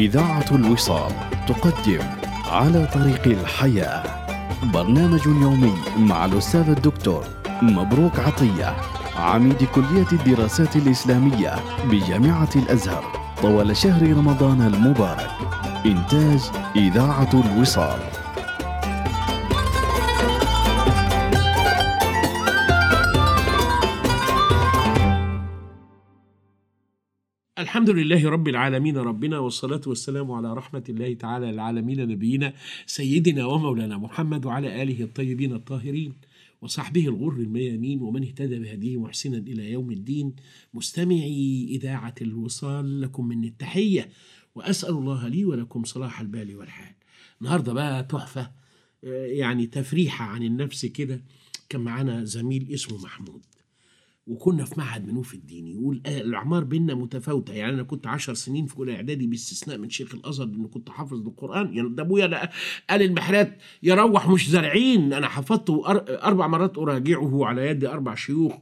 إذاعة الوصال تقدم على طريق الحياة. برنامج يومي مع الأستاذ الدكتور مبروك عطية عميد كلية الدراسات الإسلامية بجامعة الأزهر. طوال شهر رمضان المبارك. إنتاج إذاعة الوصال. الحمد لله رب العالمين ربنا والصلاة والسلام على رحمة الله تعالى العالمين نبينا سيدنا ومولانا محمد وعلى آله الطيبين الطاهرين وصحبه الغر الميامين ومن اهتدى بهديه محسنا إلى يوم الدين. مستمعي إذاعة الوصال لكم من التحية وأسأل الله لي ولكم صلاح البال والحال. النهاردة بقى تحفة آه، يعني تفريحة عن النفس كده كان معانا زميل اسمه محمود. وكنا في معهد منوف الديني يقول آه، الاعمار بينا متفاوتة. يعني أنا كنت عشر سنين في أولى إعدادي باستثناء من شيخ الأزهر لأنه كنت حافظ القران يعني ده أبويا قال المحرات يروح مش زارعين. أنا حفظته أربع مرات أراجعه على يد أربع شيوخ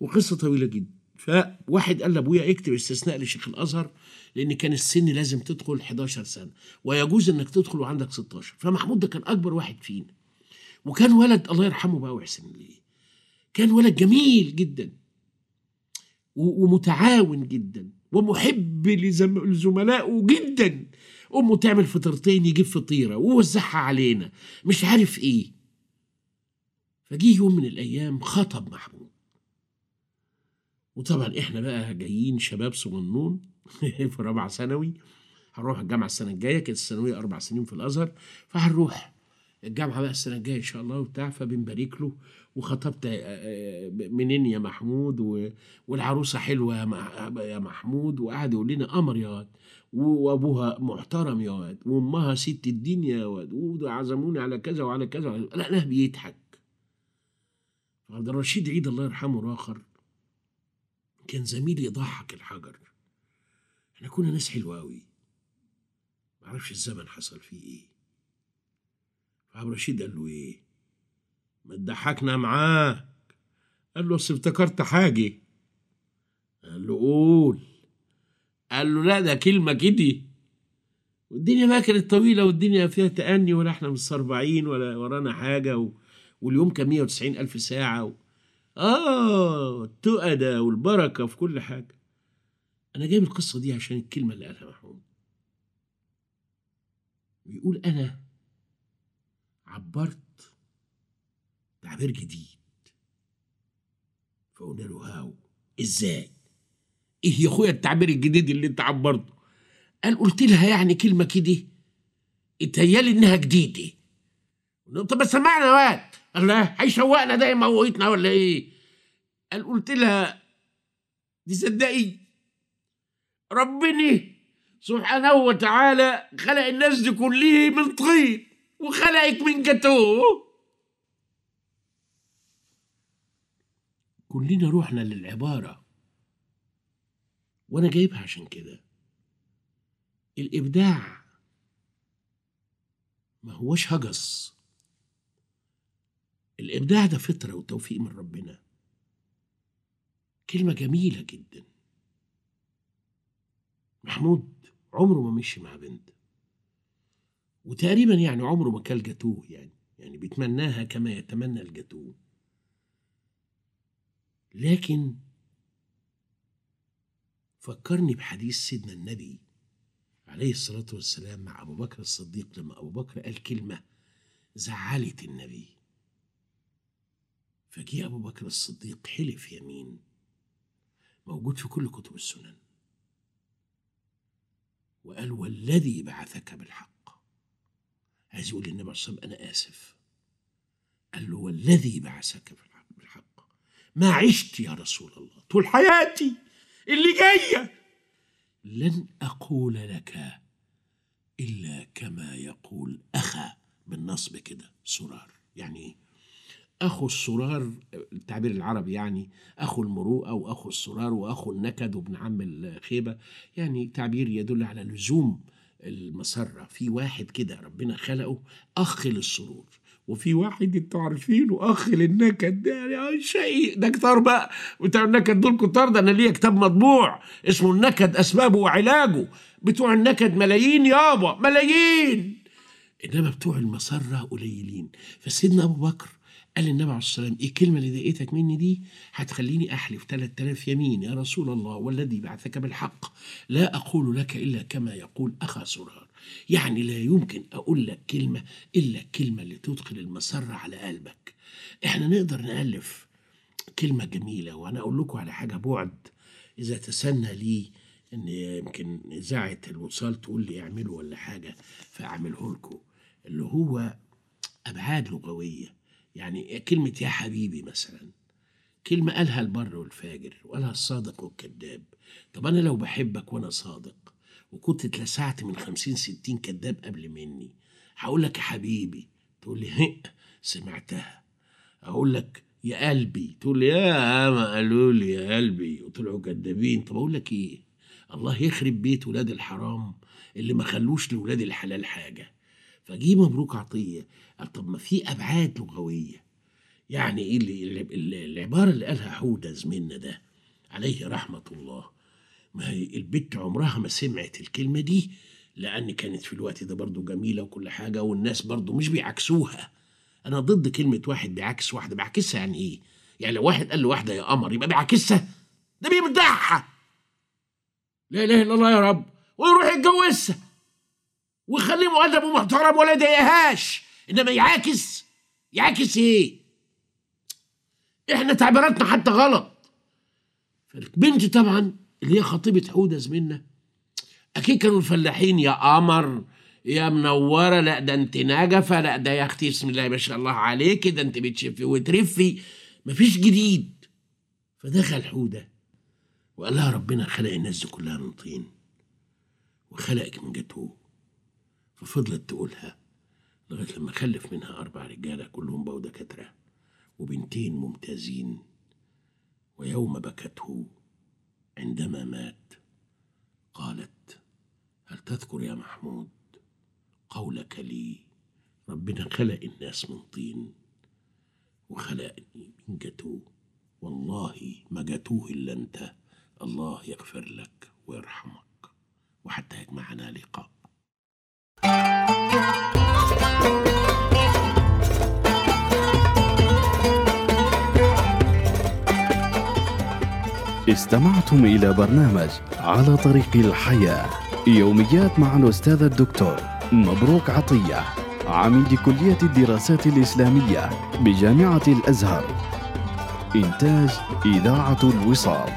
وقصة طويلة جدا. فواحد قال لأبويا اكتب استثناء لشيخ الأزهر لأن كان السن لازم تدخل 11 سنة ويجوز إنك تدخل وعندك 16 فمحمود ده كان أكبر واحد فينا. وكان ولد الله يرحمه بقى ويحسن اليه كان ولد جميل جدا. ومتعاون جدا ومحب لزم- لزملائه جدا. أمه تعمل فطيرتين يجيب فطيرة ووزعها علينا. مش عارف إيه. فجه يوم من الأيام خطب محمود. وطبعا إحنا بقى جايين شباب صغنون في رابعة ثانوي. هنروح الجامعة السنة الجاية كانت الثانوية أربع سنين في الأزهر. فهنروح. الجامعة بقى السنة الجاية إن شاء الله وبتاع فبنبارك له وخطبت آه، آه، منين يا محمود. والعروسة حلوة يا محمود وقعد يقول لنا قمر يا واد وأبوها محترم يا واد وأمها ست الدين يا واد وعزموني على كذا وعلى كذا. لا لا بيضحك عبد الرشيد عيد الله يرحمه الآخر كان زميلي يضحك الحجر إحنا كنا ناس حلوة قوي معرفش الزمن حصل فيه إيه فعبد الرشيد قال له إيه؟ ما تضحكنا معاك. قال له أصل افتكرت حاجة. قال له قول. قال له لا ده كلمة كده. والدنيا بقى كانت طويلة والدنيا فيها تأني ولا إحنا مستربعين ولا ورانا حاجة و... واليوم كان 190 ألف ساعة و... التقى ده والبركة في كل حاجة. أنا جايب القصة دي عشان الكلمة اللي قالها محمود. بيقول أنا عبرت تعبير جديد. فقلنا له هاو إزاي؟ إيه يا أخويا التعبير الجديد اللي أنت عبرته؟ قال قلت لها يعني كلمة كده اتهيالي إنها جديدة. طب سمعنا قال لا هيشوقنا ده يموتنا ولا إيه؟ قال قلت لها دي صدقي ربنا سبحانه وتعالى خلق الناس دي كلها من طين. وخلقك من جاتوه كلنا روحنا للعبارة. وأنا جايبها عشان كده. الإبداع ما هوش هجس. الإبداع ده فطرة وتوفيق من ربنا. كلمة جميلة جدا. محمود عمره ما مشي مع بنت. وتقريبا يعني عمره ما كل جاتوه يعني يعني بيتمناها كما يتمنى الجاتوه. لكن فكرني بحديث سيدنا النبي عليه الصلاة والسلام مع أبو بكر الصديق لما أبو بكر قال كلمة زعلت النبي. فجي أبو بكر الصديق حلف يمين موجود في كل كتب السنن وقال والذي بعثك بالحق. عايز يقول للنبي عليه الصلاة والسلام أنا آسف. قال له والذي بعثك بالحق, ما عشت يا رسول الله طول حياتي اللي جاية. لن أقول لك إلا كما يقول أخا بالنصب كده سرار. يعني؟ أخو السرار التعبير العربي يعني أخو المروءة وأخو السرار وأخو النكد وابن عم الخيبة يعني تعبير يدل على لزوم المسرة. في واحد كده ربنا خلقه أخ للسرور. وفي واحد أنتوا عارفينه أخ للنكد. ده شيء. ده كتار بقى. بتوع النكد دول كتار. ده أنا ليا كتاب مطبوع اسمه النكد أسبابه وعلاجه. بتوع النكد ملايين يابا. ملايين. إنما بتوع المسرة قليلين. فسيدنا أبو بكر قال للنبي عليه الصلاة والسلام إيه الكلمة اللي ضايقتك مني دي؟ هتخليني أحلف 3000 يمين يا رسول الله والذي بعثك بالحق. لا أقول لك إلا كما يقول أخا سرار يعني لا يمكن أقول لك كلمة إلا الكلمة اللي تدخل المسرة على قلبك. إحنا نقدر نألف كلمة جميلة وأنا أقول لكم على حاجة بعد إذا تسنى لي إن يمكن إذاعة الوصال تقول لي اعمله ولا حاجة فأعمله لكم اللي هو أبعاد لغوية. يعني كلمة يا حبيبي مثلا كلمة قالها البر والفاجر وقالها الصادق والكذاب. طب أنا لو بحبك وأنا صادق وكنت اتلسعت من خمسين ستين كذاب قبل مني هقول لك يا حبيبي تقول لي هق سمعتها. أقول لك يا قلبي تقول لي يا ما قالوا لي يا قلبي. وطلعوا كدابين طب أقول لك إيه؟ الله يخرب بيت ولاد الحرام اللي ما خلوش لولاد الحلال حاجة. فجي مبروك عطية. قال طب ما في أبعاد لغوية. يعني إيه اللي العبارة اللي قالها حوده زميلنا ده عليه رحمة الله. ما هي البت عمرها ما سمعت الكلمة دي لأن كانت في الوقت ده برضو جميلة وكل حاجة والناس برضو مش بيعكسوها. أنا ضد كلمة واحد بيعكس واحدة بيعكسها يعني إيه؟ يعني لو واحد قال لواحدة يا قمر يبقى بيعكسها؟ ده بيمدحها لا إله إلا الله يا رب! ويروح يتجوزها! ويخليه مؤدب ومحترم ولا يضايقهاش إنما يعاكس يعاكس إيه؟ إحنا تعبيراتنا حتى غلط. فالبنت طبعا اللي هي خطيبة حودة زميلنا. أكيد كانوا الفلاحين يا قمر يا منورة لا ده أنت نجفه لا ده يا أختي بسم الله ما شاء الله عليك ده أنت بتشفي وترفي. مفيش جديد. فدخل حودة وقال لها ربنا خلق الناس دي كلها من طين وخلقك من جاتوه. ففضلت تقولها لغاية لما خلف منها أربع رجالة كلهم بقوا دكاترة وبنتين ممتازين ويوم بكته عندما مات قالت هل تذكر يا محمود قولك لي؟ ربنا خلق الناس من طين وخلقني من جاتوه والله ما جاتوه إلا أنت. الله يغفر لك ويرحمك. وحتى يجمعنا لقاء. استمعتم إلى برنامج على طريق الحياة. يوميات مع الأستاذ الدكتور مبروك عطية عميد كلية الدراسات الإسلامية بجامعة الأزهر. إنتاج إذاعة الوصال.